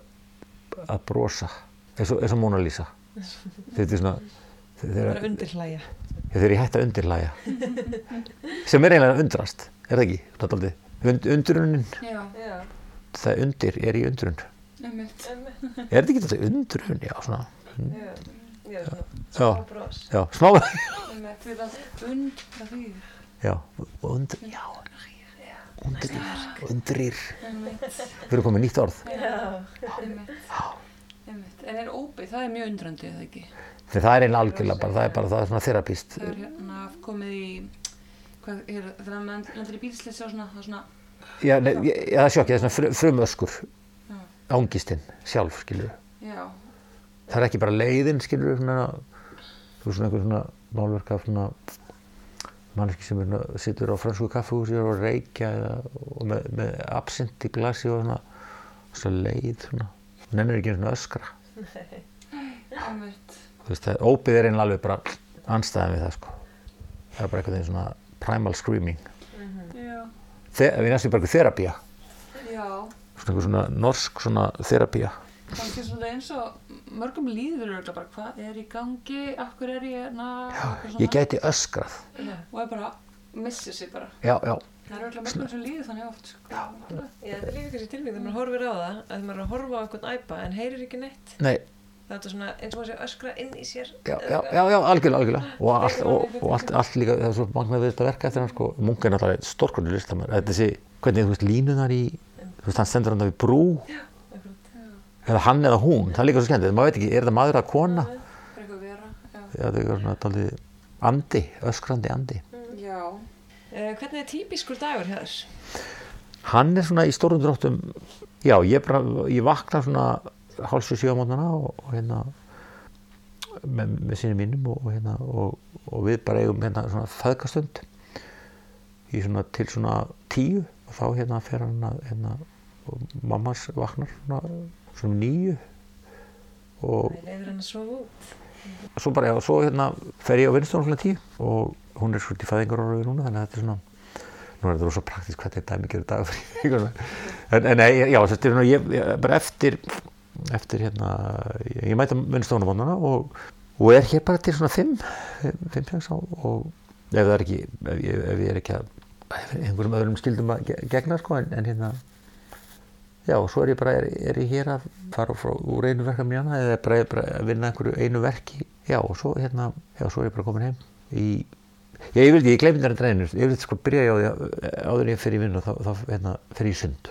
að brosa eins og, eins og Mona Lisa þetta er svona þegar, er þegar ég hætti að undirlæja sem er eiginlega að undrast er það ekki? Náttúrulega. Und, undrunin, Já. Já. það undir er í undrun Einmitt. er þetta ekki þetta undrun? Já, svona Já. Já, svona. Já. Já, smá því. já, og und, já, undrir við erum komið nýtt orð Einmitt. Einmitt. En er ópið, það er mjög undrandi, eða ekki? þegar það er einn algjörlega bara, það er bara það er svona þerapist Það er hérna komið í, hvað, er, þegar maður lendir í svona, það er svona, já, nei, það er sjokkið, það er svona frum, frumöskur Já. Ángistinn sjálf, skilur já, það er ekki bara leiðin, skilur svona, þú veist svona einhver svona málverk af svona mannski sem er, situr á fransku kaffehúsi og reykja eða, og með, með absint í glasi og svona, svona leið svona, og nennir ekki svona öskra. Einmitt. þú veist, það, ópið er einlega alveg bara anstæðan við það sko. Það er bara einhvern veginn svona primal screaming. Já, Þe, við næstum bara eitthvað þerapía. Já, svona svona norsk svona þerapía kannski svona eins og mörgum líður bara hvað er í gangi, af hverju er ég hérna, eitthvað ég gæti öskrað. Já, og er bara, missir sig bara. já, já, Það er alltaf mörgum sem líður þannig oft, sko. Já. Já, þetta er líka kannski tilvíð þegar maður horfir á það að maður er að horfa á einhvern æpa en heyrir ekki neitt. Nei, Það er svona eins og maður sé öskra inn í sér. já, já, já, já algjörlega, algjörlega. Og allt, og, og allt, allt líka, það er svo mann með þetta verka eftir hann sko, Munch er náttúrulega stórkvöldu listamær, þetta sé, hvernig þú veist línunar í, veist hann stendur hann við brú, Akkurat. eða hann eða hún, það er líka svo skemmtilegt, maður veit ekki, er þetta maður að kona, Það já. já, það er svona taldið andi, öskrandi andi. Já. Uh, hvernig er típiskur dagur hjá þér? Hann er svona í stórum dráttum, já, ég bara, ég vakna svona hálsu sjö á mótnana og, og hérna, með, með sinni mínum og, hérna, og, og við bara eigum hérna svona feðkastund í svona til svona tíu og þá hérna fer hann að, hérna, og mammas vaknar svona, svona níu og svo bara, já, svo hérna fer ég á vinnstofan svona tíu og hún er svolítið fæðingaróru núna þannig að þetta er svona nú er þetta rosa praktísk hvað þetta er dæmi gerur dag fyrir en, en já, þetta er svona ég, bara eftir eftir hérna ég, ég mæta á vonana og, og er hér bara til svona 5 5-6 og ef það er ekki ef ég, ef ég er ekki að einhverjum öðrum skildum að ge- gegna sko en, en hérna Já, og svo er ég bara, er, er ég hér að fara frá, úr einu verkefni í annað eða bara, bara að vinna einhverju einu verki. Já, og svo hérna, já, svo er ég bara komin heim í, já, ég vil ekki, ég glemdi þetta reynir, ég vil sko byrja á því að áður en ég fer í vinnu og þá, þá hérna, fer ég sund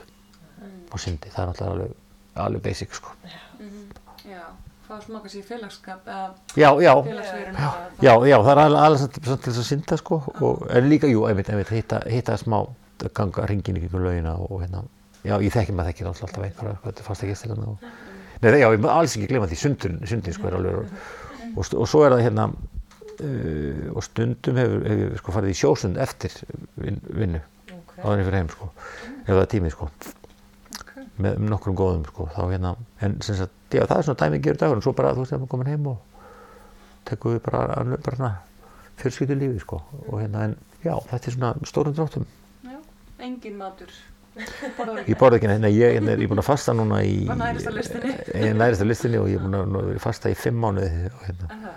og sundi, það er náttúrulega alveg, alveg basic, sko. Já. Fá smá kannski félagsskap, eða Já, já, félagsverun. já, já, það er alveg, alveg samt, samt til þess að synda, sko, og, en líka, jú, einmitt, einmitt, hitta, hitta smá, ganga ringin kringum laugina og hérna, já, ég þekki maður þekkir alltaf einhverja, hvað þetta fasta gestilana og, nei, það- já, ég má alls ekki glemma því, sundin, sundin, sko, er alveg, og, st- og svo er það hérna, uh, og stundum hefur, hefur sko farið í sjósund eftir vin, vinnu, Ok. áður en ég fyrir heim, sko, ef það er tími, sko, með um nokkrum góðum, sko, þá hérna, en sem sagt, já, það er svona dæmi gerur dagur, en svo bara, þú veist, ef maður komin heim og tekum við bara, bara svona fjölskyldu lífi, sko, og hérna, en já, þetta er svona stórum dráttum. Já. Engin matur. Ég borði ekki neitt, nei, ég, ég er ég búin að fasta núna í... Var nærist á listinni? Er og ég er búin að fasta í fimm mánuði og hérna, En það?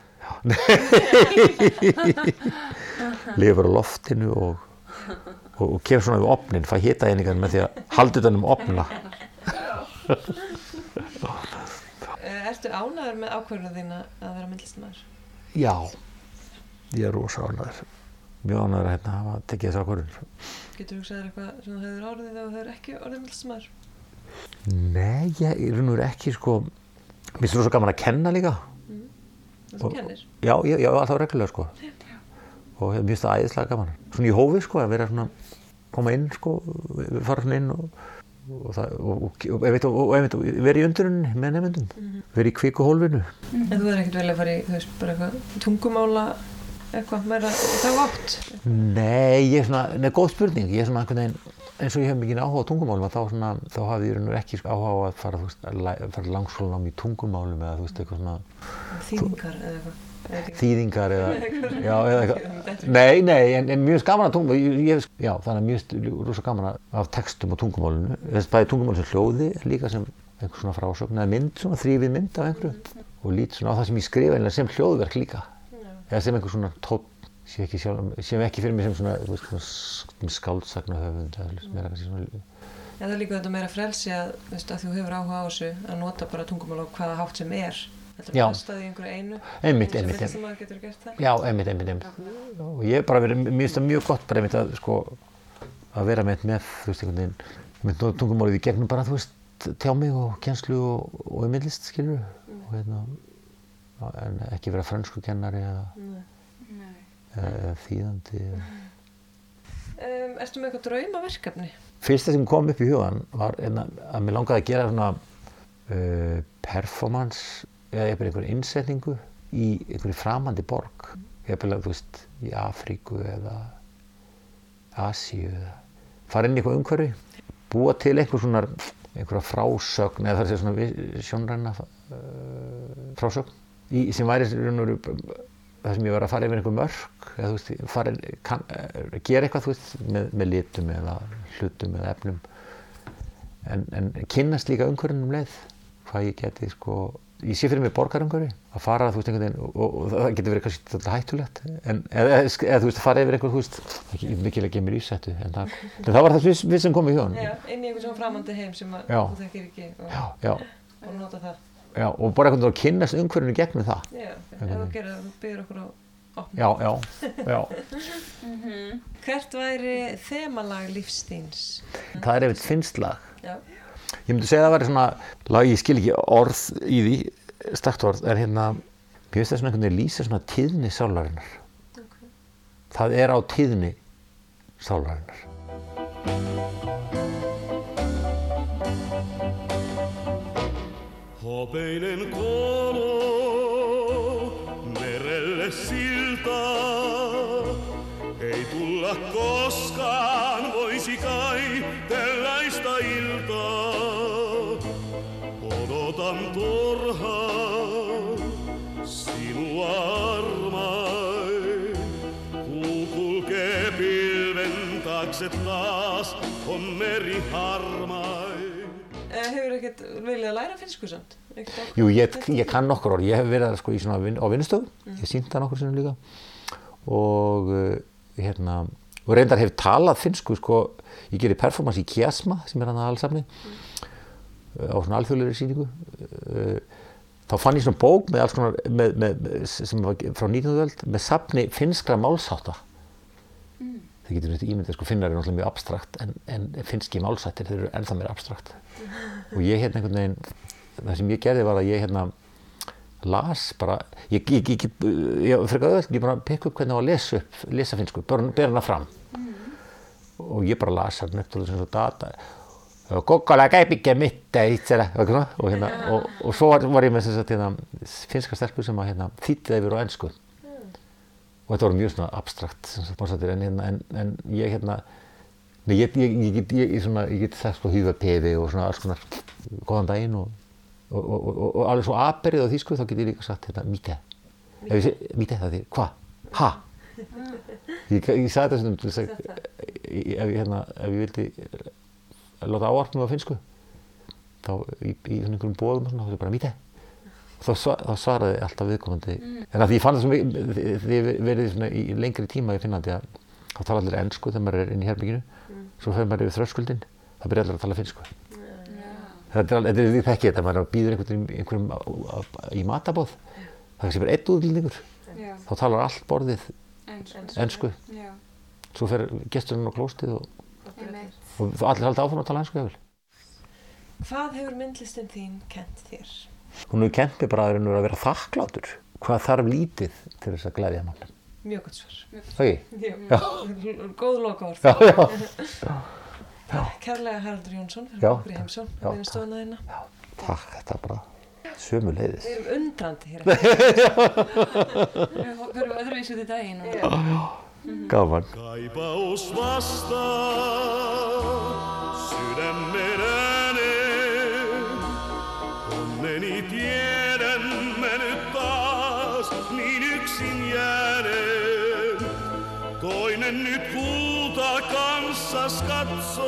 lifur á loftinu og, og, og kemur svona við opnin, fæ hita einingar með því að halda utan um opna. Uh, ertu ánæður með ákvörðuna þína að vera myndlistamæður? Já, ég er rosa ánæður. Mjög ánæður að hérna hafa tekið þess ákvörðun. Getur þú hugsaðir eitthvað sem þú hefur orðið þegar þú hefur ekki orðið myndlistamæður? Nei, ég er raun og veru ekki, sko, mér finnst rosa gaman að kenna líka. Það þú Og- kennir? Já, ég, já, alltaf reglulega, sko. Og mér finnst það æðislega gaman. Svona í hófi, sko, að vera svona, koma inn, sko, fara svona inn og, og, það, og, og, og, og, og, og, og vera í undruninni með nefndum, vera í kvíkuhólfinu. En þú hefur ekkert velið að fara í, veist, bara eitthvað tungumála, eitthvað meira þá átt? Nei, ég er svona, neða, góð spurning, ég er svona einhvern veginn, eins og ég hef mikið áhuga á tungumálum, að þá, svona, þá hafði ég raun og ekki áhuga á að fara, þú veist, að fara langsólanám í tungumálum eða, þú veist, eitthvað svona Þýðingar eða eitthvað? Þýðingar eða, já, eða eitthvað. Nei, nei, en, en mjög gaman að tungumál, ég, ég, já, þannig að mjög rosa gaman af textum og tungumálinu, þess bæði tungumál sem hljóði, líka sem einhver svona frásögn eða mynd, svona þrýfið mynd af einhverju. Og lít svona á það sem ég skrifa einlega sem hljóðverk líka, eða sem einhver svona tótt, sem ekki, sem ekki fyrir mig sem svona, svona skáldsagna höfund, eða svona, meira kannski svona, En það er líka þetta meira frelsi að, veist, að þú hefur áhuga á þessu að nota bara tungumál á hvaða hátt sem er. Þetta er fastað í einhverju einu. einmitt, Sem einmitt, einmitt. myndlistamæður getur gert það. Já, einmitt, einmitt, einmitt. Og ég hef bara verið, mér finnst það mjög gott bara einmitt að, sko, að vera með, með þú veist, einhvern veginn, með tungumálið í gegnum bara, þú veist, tjá mig og kjenslu og, og myndlist, skilur og hérna, en ekki vera fransku kennari eða, eða, eða þýðandi. Eða. Um, ertu með eitthvað draumaverkefni? Fyrsta sem kom upp í hugan var einna, að mér langaði að gera svona uh, performance eða eitthvað einhver innsetningu í einhverju framandi borg. Að þú veist, í Afríku eða Asíu eða fara inn í eitthvað umhverfi, búa til einhver svona einhverja frásögn eða það að segja svona sjónræna uh, frásögn í, sem væri í raun og veru það sem ég var að fara yfir einhver mörk eða veist, fara, kann, eh, gera eitthvað veist, með, með litum eða hlutum eða efnum en, en kynnast líka umhverjum um leið hvað ég geti sko ég sé fyrir mig borgarumhverfi að fara, veist, veginn og, og, og það getur verið kannski hættulegt en eða, eða þú veist, að fara yfir veist það er mikilvægt að gefa mér ísettu en það, en það var það við, við sem komum í hjón inn í einhvern svona framandi heim sem að Já. þú þekkir ekki og, og nota það. Já, og bara einhvern veginn að kynnast umhverfinu gegnum það. Já, ef þú gerir það, þú byrður okkur á opna. já, já, já. Hvert væri þemalag lífstíns? það er einmitt finnst lag. Já, ég myndi segja að það væri svona lag, ég skil ekki orð í því stakt orð, en hérna mér finnst það svona einhvern veginn lýsa svona tíðni sálarinnar. Það er á tíðni sálarinnar Hopeinen kolo merelle silta. Ei tulla koskaan, voisi kai tällaista iltaa. Odotan turhaan sinua armain. Kuu kulkee pilven taakse taas, on meri harmain. Eh, hefur ekkert viljað læra finnsku samt? Jú, ég, ég kann nokkur orð, ég hef verið sko, vin, á vinnustofu, ég sínt það nokkur sinnum líka. Og uh, hérna, og reyndar hef talað finnsku, sko, ég gerir performance í Kiasma, sem er hann að allsafni á svona alþjóðlegri síningu uh, þá fann ég svona bók með alls konar, með, með, sem var frá 19. öld, með safni finnskra málsáta það getur þetta ímyndið, sko, finnar er náttúrulega mjög abstrakt en, en finnski málsættir, þeir eru ennþá meira abstrakt. Og ég hérna einhvern veginn það sem ég gerði var að ég hérna las bara ég, ég, ég, ég, ég frekar öll, ég bara pekka upp hvernig á að lesa upp lesa finnsku, bara bera hana fram. Og ég bara las hann upp til þess að data kokkola gæpikki mitt og, svona, og, hérna, og, og svo var, var ég með þess að hérna, finnska stelpu sem að hérna, þýtti yfir á ennsku og þetta voru mjög svona abstrakt sem sagt, en, hérna, en, en ég hérna Nei, ég, ég, ég, get- ég, ég, svona, ég get sagt sko hýfa pefi og svona alls konar góðan daginn og, og, og, og, og alveg svo aperið á þýsku þá get ég líka sagt hérna mítið. Mítið það því, hva? Ha? Ég, ég sagði þetta svona til þess að ef ég, hérna, ef ég vildi láta áarpnum á finnsku þá í, í svona einhverjum bóðum þá er bara mítið. Þá, þá svaraði alltaf viðkomandi. En að því ég fann það því ég verið svona í lengri tíma í Finnlandi að þá tala allir ennsku þegar maður er inn í herbygginu svo fer maður yfir þröskuldin þá byrja allir að tala finnsku þetta er, alveg- þetta er því þekki þetta maður býður á, á, í matabóð það sem er einn útlendingur. Já, þá talar allt borðið ensku. ennsku Já, svo fer gesturinn á klóstið og, og allir halda áfram að tala ennsku. Hvað hefur myndlistin þín kent þér? hún hefur kent mig bara að vera þakklátur hvað þarf lítið til þess að glæðja mann Mjög gott svar. Góð lokaorð. Kærlega Haraldur Jónsson fyrir Já, okkur í heimsón. já, Við erum stofnað hérna. já, takk, þetta er bara sömu leiðis Við erum undrandi hér. Við fyrir öðruvísi út í daginn. og- gaman Kaipaus vasta sydämen ääne. Onneni tiedän mä nyt taas niin yksin jäänen. Toinen nyt huutaa kanssa.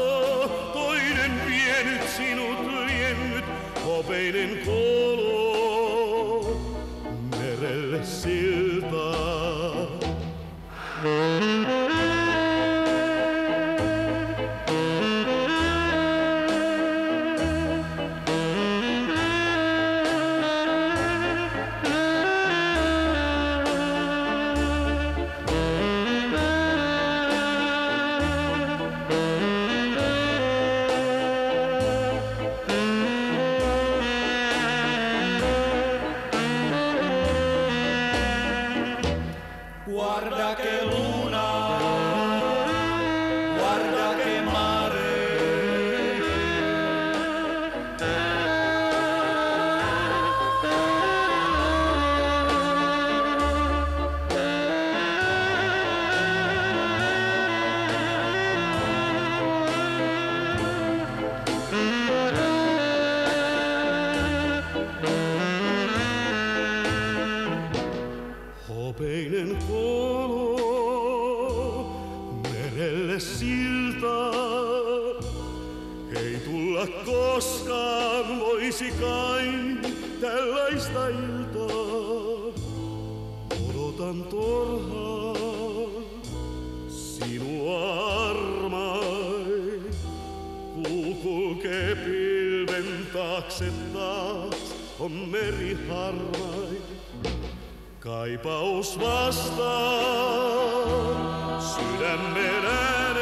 Toinen vienyt sinut liennyt hopeinen kolo merelle silmä. Taakse taas, on meri harmai. Kaipaus vastaa sydämen ääneen.